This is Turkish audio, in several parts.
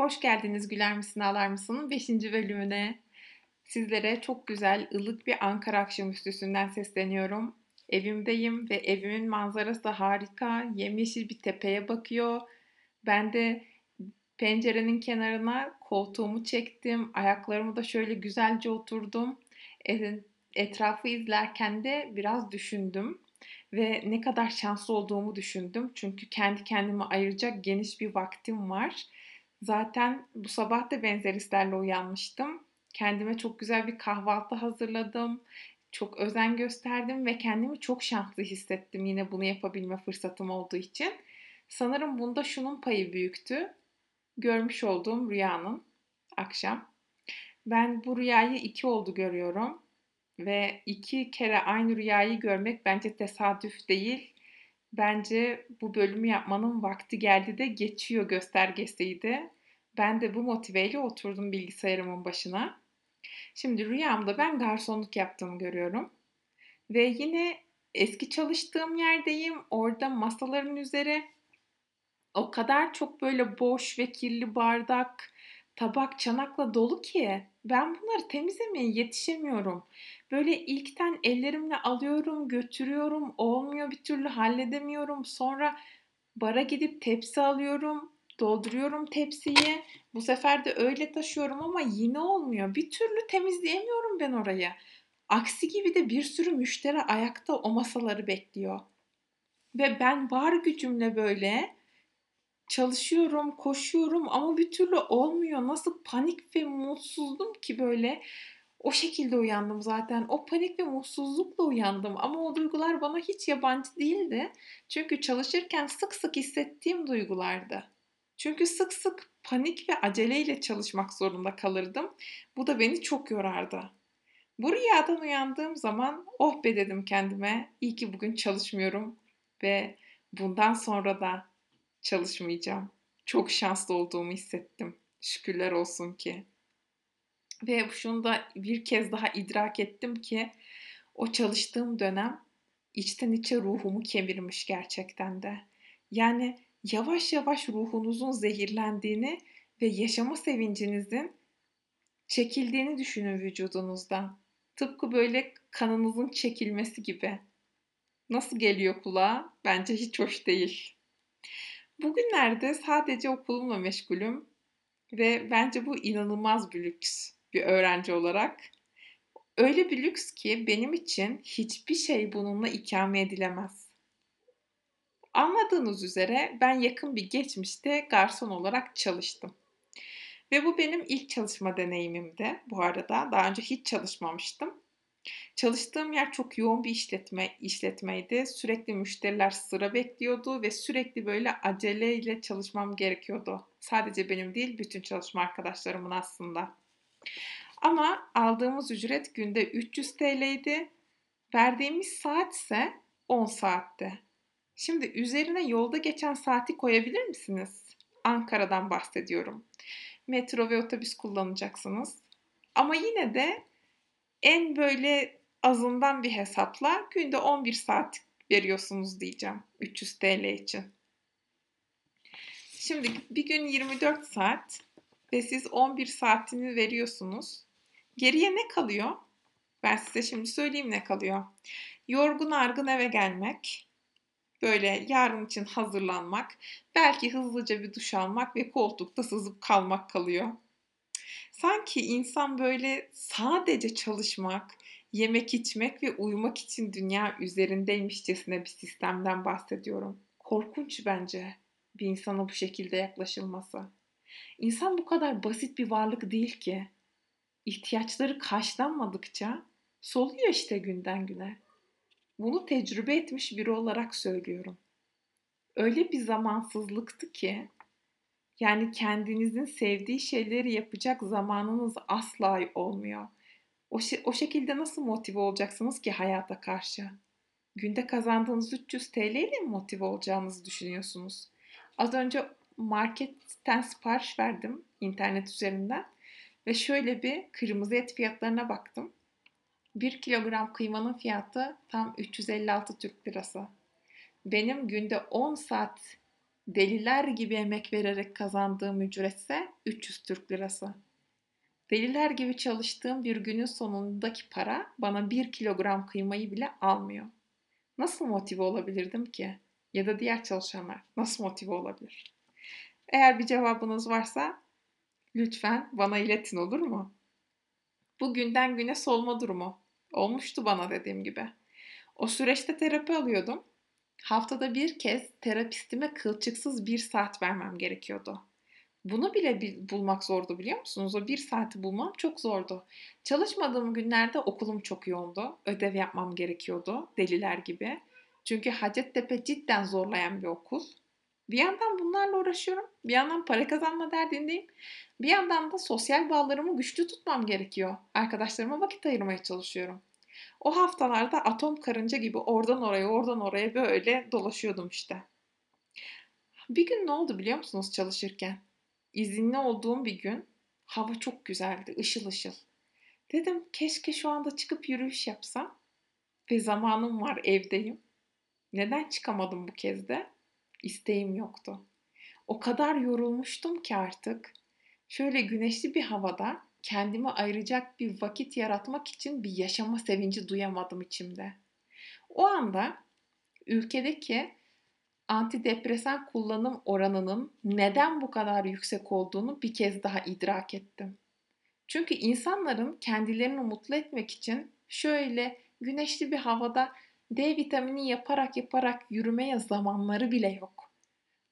Hoş geldiniz Güler misin ağlar mısın'ın 5. bölümüne. Sizlere çok güzel, ılık bir Ankara akşamüstüsünden sesleniyorum. Evimdeyim ve evimin manzarası da harika. Yemyeşil bir tepeye bakıyor. Ben de pencerenin kenarına koltuğumu çektim. Ayaklarımı da şöyle güzelce oturdum. Etrafı izlerken de biraz düşündüm ve ne kadar şanslı olduğumu düşündüm. Çünkü kendi kendime ayıracak geniş bir vaktim var. Zaten bu sabah da benzer hislerle uyanmıştım. Kendime çok güzel bir kahvaltı hazırladım. Çok özen gösterdim ve kendimi çok şanslı hissettim yine bunu yapabilme fırsatım olduğu için. Sanırım bunda şunun payı büyüktü. Görmüş olduğum rüyanın akşam. Ben bu rüyayı iki oldu görüyorum ve iki kere aynı rüyayı görmek bence tesadüf değil. Bence bu bölümü yapmanın vakti geldi de geçiyor göstergesiydi. Ben de bu motiveyle oturdum bilgisayarımın başına. Şimdi rüyamda ben garsonluk yaptığımı görüyorum. Ve yine eski çalıştığım yerdeyim. Orada masaların üzeri o kadar çok böyle boş ve kirli bardak, tabak, çanakla dolu ki ben bunları temizlemeye yetişemiyorum. Böyle ilkten ellerimle alıyorum, götürüyorum, olmuyor bir türlü halledemiyorum. Sonra bara gidip tepsi alıyorum, dolduruyorum tepsiyi. Bu sefer de öyle taşıyorum ama yine olmuyor. Bir türlü temizleyemiyorum ben orayı. Aksi gibi de bir sürü müşteri ayakta o masaları bekliyor. Ve ben var gücümle böyle çalışıyorum, koşuyorum ama bir türlü olmuyor. Nasıl panik ve mutsuzdum ki böyle. O şekilde uyandım zaten. O panik ve mutsuzlukla uyandım ama o duygular bana hiç yabancı değildi. Çünkü çalışırken sık sık hissettiğim duygulardı. Çünkü sık sık panik ve aceleyle çalışmak zorunda kalırdım. Bu da beni çok yorardı. Bu rüyadan uyandığım zaman oh be dedim kendime. İyi ki bugün çalışmıyorum ve bundan sonra da çalışmayacağım. Çok şanslı olduğumu hissettim. Şükürler olsun ki. Ve şunu da bir kez daha idrak ettim ki o çalıştığım dönem içten içe ruhumu kemirmiş gerçekten de. Yani yavaş yavaş ruhunuzun zehirlendiğini ve yaşama sevincinizin çekildiğini düşünün vücudunuzdan. Tıpkı böyle kanınızın çekilmesi gibi. Nasıl geliyor kulağa? Bence hiç hoş değil. Bugünlerde sadece okulumla meşgulüm ve bence bu inanılmaz bir lüks bir öğrenci olarak. Öyle bir lüks ki benim için hiçbir şey bununla ikame edilemez. Anladığınız üzere ben yakın bir geçmişte garson olarak çalıştım. Ve bu benim ilk çalışma deneyimimdi bu arada. Daha önce hiç çalışmamıştım. Çalıştığım yer çok yoğun bir işletme işletmeydi. Sürekli müşteriler sıra bekliyordu ve sürekli böyle aceleyle çalışmam gerekiyordu. Sadece benim değil, bütün çalışma arkadaşlarımın aslında. Ama aldığımız ücret günde 300 TL'ydi. Verdiğimiz saat ise 10 saatti. Şimdi üzerine yolda geçen saati koyabilir misiniz? Ankara'dan bahsediyorum. Metro ve otobüs kullanacaksınız. Ama yine de en böyle azından bir hesapla günde 11 saat veriyorsunuz diyeceğim 300 TL için. Şimdi bir gün 24 saat ve siz 11 saatini veriyorsunuz. Geriye ne kalıyor? Ben size şimdi söyleyeyim ne kalıyor. Yorgun argın eve gelmek, böyle yarın için hazırlanmak, belki hızlıca bir duş almak ve koltukta sızıp kalmak kalıyor. Sanki insan böyle sadece çalışmak, yemek içmek ve uyumak için dünya üzerindeymişçesine bir sistemden bahsediyorum. Korkunç bence bir insana bu şekilde yaklaşılması. İnsan bu kadar basit bir varlık değil ki. İhtiyaçları karşılanmadıkça soluyor işte günden güne. Bunu tecrübe etmiş biri olarak söylüyorum. Öyle bir zamansızlıktı ki yani kendinizin sevdiği şeyleri yapacak zamanınız asla olmuyor. O, o şekilde nasıl motive olacaksınız ki hayata karşı? Günde kazandığınız 300 TL ile mi motive olacağınızı düşünüyorsunuz? Az önce marketten sipariş verdim internet üzerinden ve şöyle bir kırmızı et fiyatlarına baktım. 1 kilogram kıymanın fiyatı tam 356 Türk lirası. Benim günde 10 saat Deliler gibi emek vererek kazandığım ücretse 300 Türk lirası. Deliler gibi çalıştığım bir günün sonundaki para bana 1 kilogram kıymayı bile almıyor. Nasıl motive olabilirdim ki? Ya da diğer çalışanlar nasıl motive olabilir? Eğer bir cevabınız varsa lütfen bana iletin olur mu? Bu günden güne solma durumu. Olmuştu bana dediğim gibi. O süreçte terapi alıyordum. Haftada bir kez terapistime kılçıksız bir saat vermem gerekiyordu. Bunu bile bulmak zordu biliyor musunuz? O bir saati bulmam çok zordu. Çalışmadığım günlerde okulum çok yoğundu. Ödev yapmam gerekiyordu deliler gibi. Çünkü Hacettepe cidden zorlayan bir okul. Bir yandan bunlarla uğraşıyorum. Bir yandan para kazanma derdindeyim. Bir yandan da sosyal bağlarımı güçlü tutmam gerekiyor. Arkadaşlarıma vakit ayırmaya çalışıyorum. O haftalarda atom karınca gibi oradan oraya oradan oraya böyle dolaşıyordum işte. Bir gün ne oldu biliyor musunuz çalışırken? İzinli olduğum bir gün hava çok güzeldi, ışıl ışıl. Dedim keşke şu anda çıkıp yürüyüş yapsam. Ve zamanım var, evdeyim. Neden çıkamadım bu kez de? İsteğim yoktu. O kadar yorulmuştum ki artık. Şöyle güneşli bir havada kendime ayıracak bir vakit yaratmak için bir yaşama sevinci duyamadım içimde. O anda ülkedeki antidepresan kullanım oranının neden bu kadar yüksek olduğunu bir kez daha idrak ettim. Çünkü insanların kendilerini mutlu etmek için şöyle güneşli bir havada D vitamini yaparak yaparak yürümeye zamanları bile yok.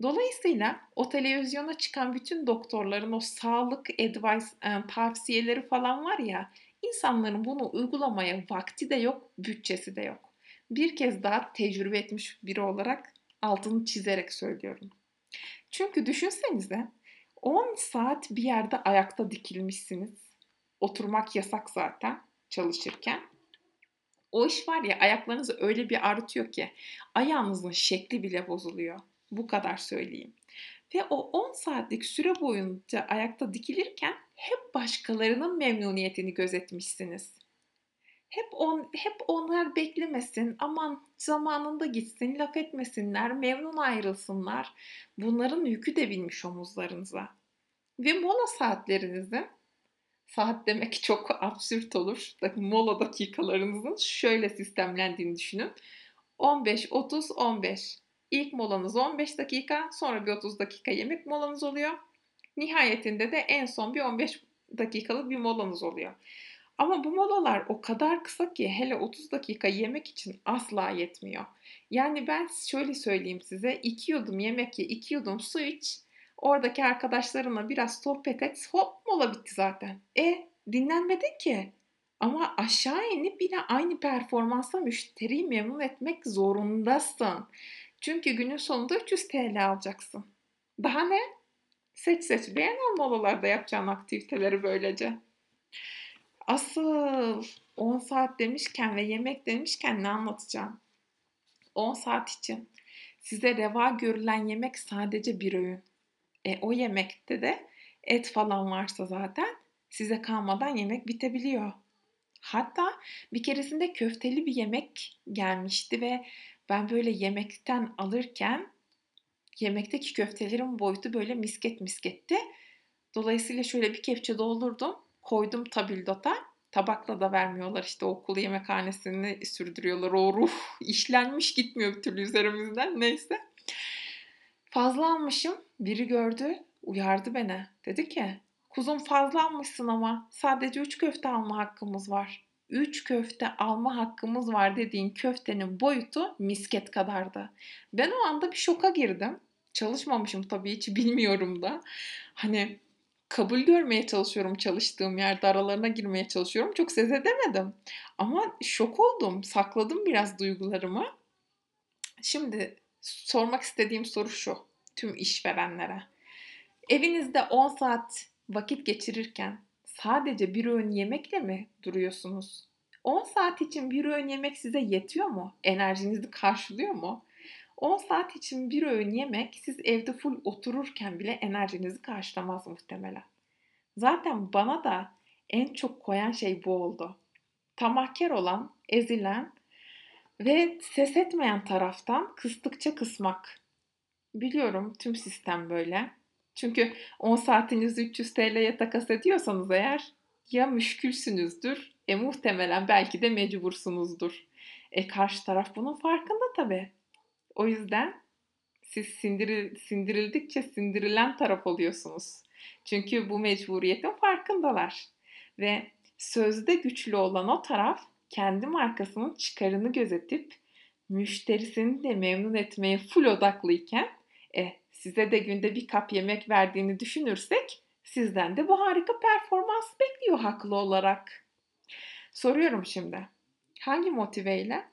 Dolayısıyla o televizyona çıkan bütün doktorların o sağlık advice e, tavsiyeleri falan var ya insanların bunu uygulamaya vakti de yok, bütçesi de yok. Bir kez daha tecrübe etmiş biri olarak altını çizerek söylüyorum. Çünkü düşünsenize 10 saat bir yerde ayakta dikilmişsiniz. Oturmak yasak zaten çalışırken. O iş var ya ayaklarınızı öyle bir arıtıyor ki ayağınızın şekli bile bozuluyor. Bu kadar söyleyeyim. Ve o 10 saatlik süre boyunca ayakta dikilirken hep başkalarının memnuniyetini gözetmişsiniz. Hep on, hep onlar beklemesin, aman zamanında gitsin, laf etmesinler, memnun ayrılsınlar. Bunların yükü de binmiş omuzlarınıza. Ve mola saatlerinizin saat demek çok absürt olur. Mola dakikalarınızın şöyle sistemlendiğini düşünün. 15, 30, 15. İlk molanız 15 dakika, sonra bir 30 dakika yemek molanız oluyor. Nihayetinde de en son bir 15 dakikalık bir molanız oluyor. Ama bu molalar o kadar kısa ki hele 30 dakika yemek için asla yetmiyor. Yani ben şöyle söyleyeyim size 2 yudum yemek ye, 2 yudum su iç. Oradaki arkadaşlarına biraz sohbet et. Hop mola bitti zaten. E dinlenmedin ki. Ama aşağı inip yine aynı performansa müşteriyi memnun etmek zorundasın. Çünkü günün sonunda 300 TL alacaksın. Daha ne? Seç seç beğen al molalarda yapacağın aktiviteleri böylece. Asıl 10 saat demişken ve yemek demişken ne anlatacağım? 10 saat için size reva görülen yemek sadece bir öğün. E, o yemekte de et falan varsa zaten size kalmadan yemek bitebiliyor. Hatta bir keresinde köfteli bir yemek gelmişti ve ben böyle yemekten alırken yemekteki köftelerin boyutu böyle misket misketti. Dolayısıyla şöyle bir kepçe doldurdum. Koydum tabildota. Tabakla da vermiyorlar işte okul yemekhanesini sürdürüyorlar. O ruh işlenmiş gitmiyor bir türlü üzerimizden. Neyse. Fazla almışım. Biri gördü. Uyardı beni. Dedi ki kuzum fazla almışsın ama sadece 3 köfte alma hakkımız var. 3 köfte alma hakkımız var dediğin köftenin boyutu misket kadardı. Ben o anda bir şoka girdim. Çalışmamışım tabii hiç bilmiyorum da. Hani kabul görmeye çalışıyorum çalıştığım yerde aralarına girmeye çalışıyorum. Çok ses edemedim. Ama şok oldum. Sakladım biraz duygularımı. Şimdi sormak istediğim soru şu. Tüm işverenlere. Evinizde 10 saat vakit geçirirken sadece bir öğün yemekle mi duruyorsunuz? 10 saat için bir öğün yemek size yetiyor mu? Enerjinizi karşılıyor mu? 10 saat için bir öğün yemek siz evde full otururken bile enerjinizi karşılamaz muhtemelen. Zaten bana da en çok koyan şey bu oldu. Tamahkar olan, ezilen ve ses etmeyen taraftan kıstıkça kısmak. Biliyorum tüm sistem böyle. Çünkü 10 saatinizi 300 TL'ye takas ediyorsanız eğer ya müşkülsünüzdür, e muhtemelen belki de mecbursunuzdur. E karşı taraf bunun farkında tabii. O yüzden siz sindiril, sindirildikçe sindirilen taraf oluyorsunuz. Çünkü bu mecburiyetin farkındalar. Ve sözde güçlü olan o taraf kendi markasının çıkarını gözetip müşterisini de memnun etmeye full odaklıyken e, size de günde bir kap yemek verdiğini düşünürsek sizden de bu harika performans bekliyor haklı olarak. Soruyorum şimdi. Hangi motiveyle?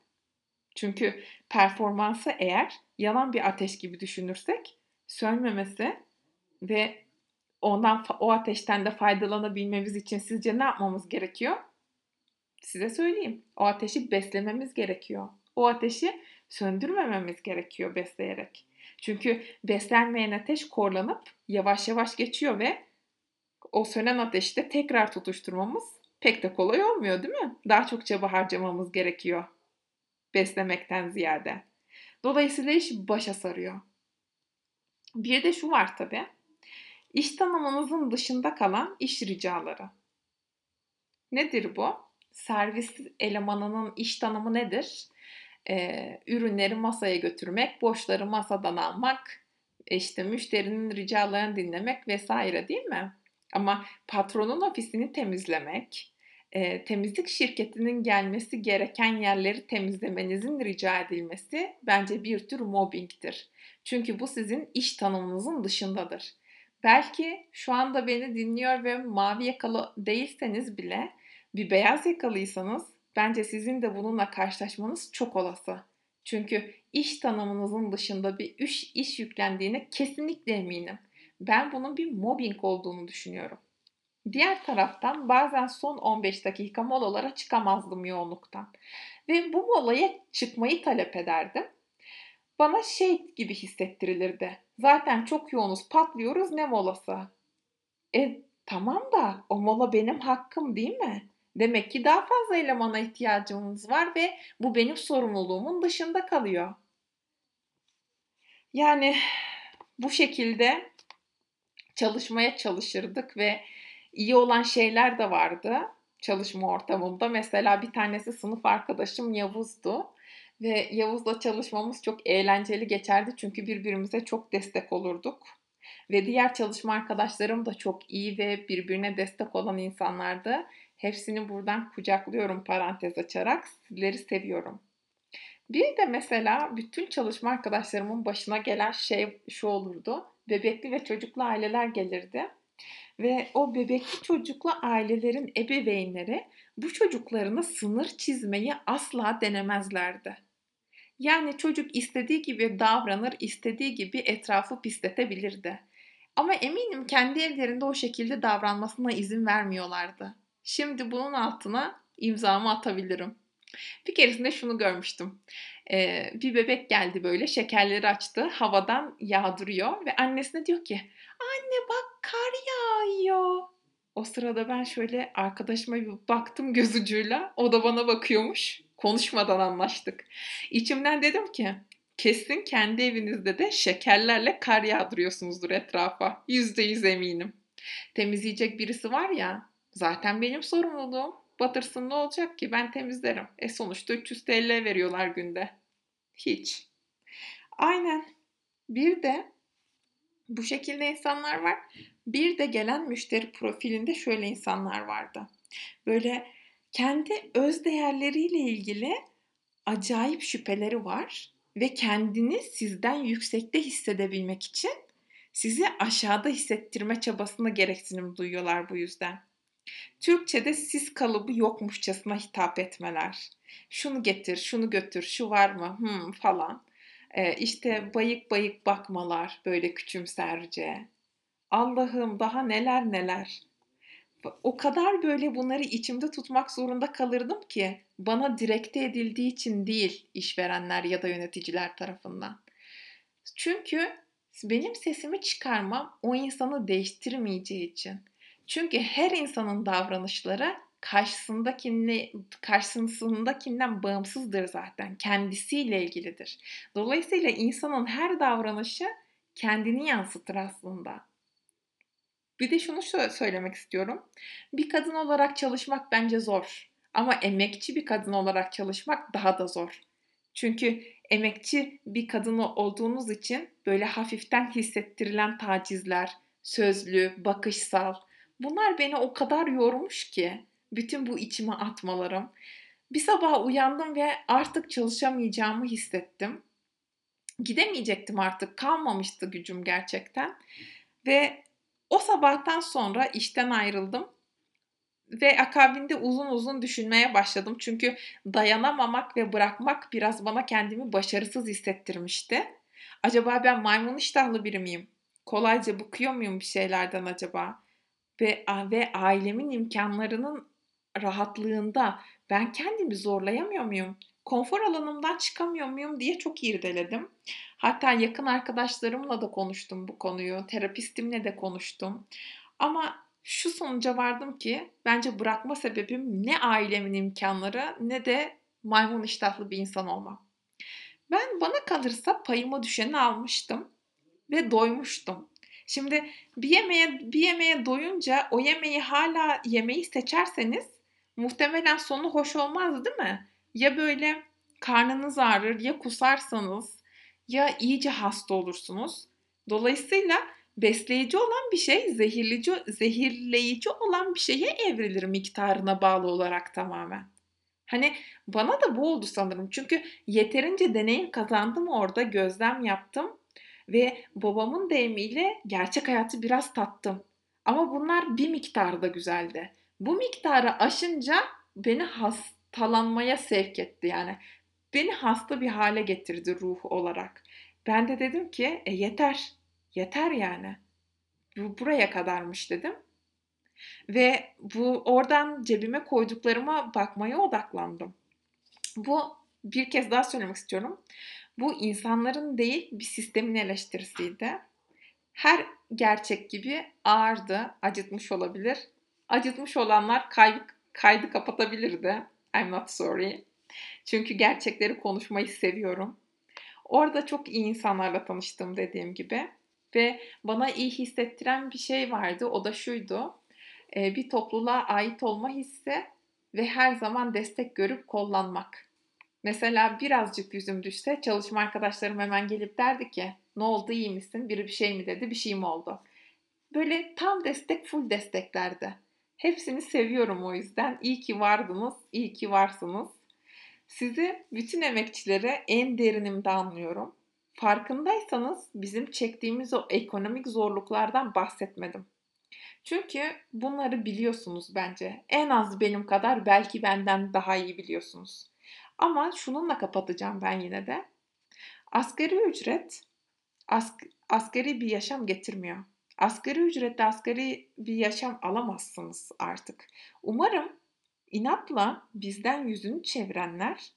Çünkü performansı eğer yanan bir ateş gibi düşünürsek sönmemesi ve ondan o ateşten de faydalanabilmemiz için sizce ne yapmamız gerekiyor? Size söyleyeyim. O ateşi beslememiz gerekiyor. O ateşi söndürmememiz gerekiyor besleyerek. Çünkü beslenmeyen ateş korlanıp yavaş yavaş geçiyor ve o sönen ateşi de tekrar tutuşturmamız pek de kolay olmuyor değil mi? Daha çok çaba harcamamız gerekiyor beslemekten ziyade. Dolayısıyla iş başa sarıyor. Bir de şu var tabi. İş tanımınızın dışında kalan iş ricaları. Nedir bu? Servis elemanının iş tanımı nedir? Ee, ürünleri masaya götürmek, boşları masadan almak, işte müşterinin ricalarını dinlemek vesaire değil mi? Ama patronun ofisini temizlemek, e, temizlik şirketinin gelmesi gereken yerleri temizlemenizin rica edilmesi bence bir tür mobbingtir. Çünkü bu sizin iş tanımınızın dışındadır. Belki şu anda beni dinliyor ve mavi yakalı değilseniz bile bir beyaz yakalıysanız bence sizin de bununla karşılaşmanız çok olası. Çünkü iş tanımınızın dışında bir iş, iş yüklendiğine kesinlikle eminim. Ben bunun bir mobbing olduğunu düşünüyorum. Diğer taraftan bazen son 15 dakika molalara çıkamazdım yoğunluktan. Ve bu molaya çıkmayı talep ederdim. Bana şey gibi hissettirilirdi. Zaten çok yoğunuz patlıyoruz ne molası? E tamam da o mola benim hakkım değil mi? Demek ki daha fazla elemana ihtiyacımız var ve bu benim sorumluluğumun dışında kalıyor. Yani bu şekilde çalışmaya çalışırdık ve iyi olan şeyler de vardı çalışma ortamında. Mesela bir tanesi sınıf arkadaşım Yavuz'du. Ve Yavuz'la çalışmamız çok eğlenceli geçerdi çünkü birbirimize çok destek olurduk. Ve diğer çalışma arkadaşlarım da çok iyi ve birbirine destek olan insanlardı. Hepsini buradan kucaklıyorum parantez açarak. Sizleri seviyorum. Bir de mesela bütün çalışma arkadaşlarımın başına gelen şey şu olurdu. Bebekli ve çocuklu aileler gelirdi. Ve o bebekli çocuklu ailelerin ebeveynleri bu çocuklarına sınır çizmeyi asla denemezlerdi. Yani çocuk istediği gibi davranır, istediği gibi etrafı pisletebilirdi. Ama eminim kendi evlerinde o şekilde davranmasına izin vermiyorlardı. Şimdi bunun altına imzamı atabilirim. Bir keresinde şunu görmüştüm. Ee, bir bebek geldi böyle şekerleri açtı havadan yağdırıyor ve annesine diyor ki anne bak kar yağıyor. O sırada ben şöyle arkadaşıma bir baktım göz ucuyla o da bana bakıyormuş konuşmadan anlaştık. İçimden dedim ki kesin kendi evinizde de şekerlerle kar yağdırıyorsunuzdur etrafa. Yüzde yüz eminim. Temizleyecek birisi var ya zaten benim sorumluluğum. Batırsın ne olacak ki ben temizlerim. E sonuçta 300 TL veriyorlar günde. Hiç. Aynen. Bir de bu şekilde insanlar var. Bir de gelen müşteri profilinde şöyle insanlar vardı. Böyle kendi öz değerleriyle ilgili acayip şüpheleri var ve kendini sizden yüksekte hissedebilmek için sizi aşağıda hissettirme çabasına gereksinim duyuyorlar bu yüzden. Türkçe'de siz kalıbı yokmuşçasına hitap etmeler. Şunu getir, şunu götür, şu var mı hmm, falan. Ee, işte bayık bayık bakmalar böyle küçümserce. Allah'ım daha neler neler. O kadar böyle bunları içimde tutmak zorunda kalırdım ki bana direkte edildiği için değil işverenler ya da yöneticiler tarafından. Çünkü benim sesimi çıkarmam o insanı değiştirmeyeceği için. Çünkü her insanın davranışları karşısındakine, karşısındakinden bağımsızdır zaten. Kendisiyle ilgilidir. Dolayısıyla insanın her davranışı kendini yansıtır aslında. Bir de şunu söylemek istiyorum. Bir kadın olarak çalışmak bence zor. Ama emekçi bir kadın olarak çalışmak daha da zor. Çünkü emekçi bir kadın olduğunuz için böyle hafiften hissettirilen tacizler, sözlü, bakışsal bunlar beni o kadar yormuş ki bütün bu içime atmalarım. Bir sabah uyandım ve artık çalışamayacağımı hissettim. Gidemeyecektim artık. Kalmamıştı gücüm gerçekten. Ve o sabahtan sonra işten ayrıldım ve akabinde uzun uzun düşünmeye başladım. Çünkü dayanamamak ve bırakmak biraz bana kendimi başarısız hissettirmişti. Acaba ben maymun iştahlı biri miyim? Kolayca bıkıyor muyum bir şeylerden acaba? Ve, ve ailemin imkanlarının rahatlığında ben kendimi zorlayamıyor muyum? Konfor alanımdan çıkamıyor muyum diye çok irdeledim. Hatta yakın arkadaşlarımla da konuştum bu konuyu. Terapistimle de konuştum. Ama şu sonuca vardım ki bence bırakma sebebim ne ailemin imkanları ne de maymun iştahlı bir insan olmam. Ben bana kalırsa payıma düşeni almıştım ve doymuştum. Şimdi bir yemeğe bir yemeğe doyunca o yemeği hala yemeği seçerseniz muhtemelen sonu hoş olmaz değil mi? Ya böyle karnınız ağrır ya kusarsanız ya iyice hasta olursunuz. Dolayısıyla besleyici olan bir şey zehirleyici, zehirleyici olan bir şeye evrilir miktarına bağlı olarak tamamen. Hani bana da bu oldu sanırım. Çünkü yeterince deneyim kazandım orada, gözlem yaptım ve babamın deyimiyle gerçek hayatı biraz tattım. Ama bunlar bir miktarda güzeldi. Bu miktarı aşınca beni hastalanmaya sevk etti yani. Beni hasta bir hale getirdi ruh olarak. Ben de dedim ki e, yeter Yeter yani. Bu buraya kadarmış dedim. Ve bu oradan cebime koyduklarıma bakmaya odaklandım. Bu bir kez daha söylemek istiyorum. Bu insanların değil bir sistemin eleştirisiydi. Her gerçek gibi ağırdı, acıtmış olabilir. Acıtmış olanlar kaydı, kaydı kapatabilirdi. I'm not sorry. Çünkü gerçekleri konuşmayı seviyorum. Orada çok iyi insanlarla tanıştım dediğim gibi. Ve bana iyi hissettiren bir şey vardı. O da şuydu. E, bir topluluğa ait olma hissi ve her zaman destek görüp kollanmak. Mesela birazcık yüzüm düşse çalışma arkadaşlarım hemen gelip derdi ki ne oldu iyi misin? Biri bir şey mi dedi bir şey mi oldu? Böyle tam destek full desteklerdi. Hepsini seviyorum o yüzden. İyi ki vardınız, iyi ki varsınız. Sizi bütün emekçilere en derinimde anlıyorum. Farkındaysanız bizim çektiğimiz o ekonomik zorluklardan bahsetmedim. Çünkü bunları biliyorsunuz bence. En az benim kadar belki benden daha iyi biliyorsunuz. Ama şununla kapatacağım ben yine de. Asgari ücret ask asgari bir yaşam getirmiyor. Asgari ücretle asgari bir yaşam alamazsınız artık. Umarım inatla bizden yüzünü çevirenler,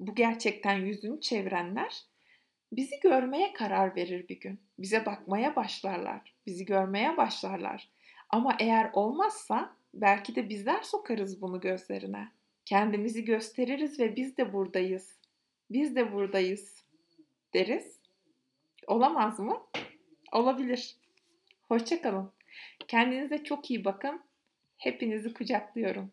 bu gerçekten yüzünü çevirenler bizi görmeye karar verir bir gün. Bize bakmaya başlarlar. Bizi görmeye başlarlar. Ama eğer olmazsa belki de bizler sokarız bunu gözlerine. Kendimizi gösteririz ve biz de buradayız. Biz de buradayız deriz. Olamaz mı? Olabilir. Hoşçakalın. Kendinize çok iyi bakın. Hepinizi kucaklıyorum.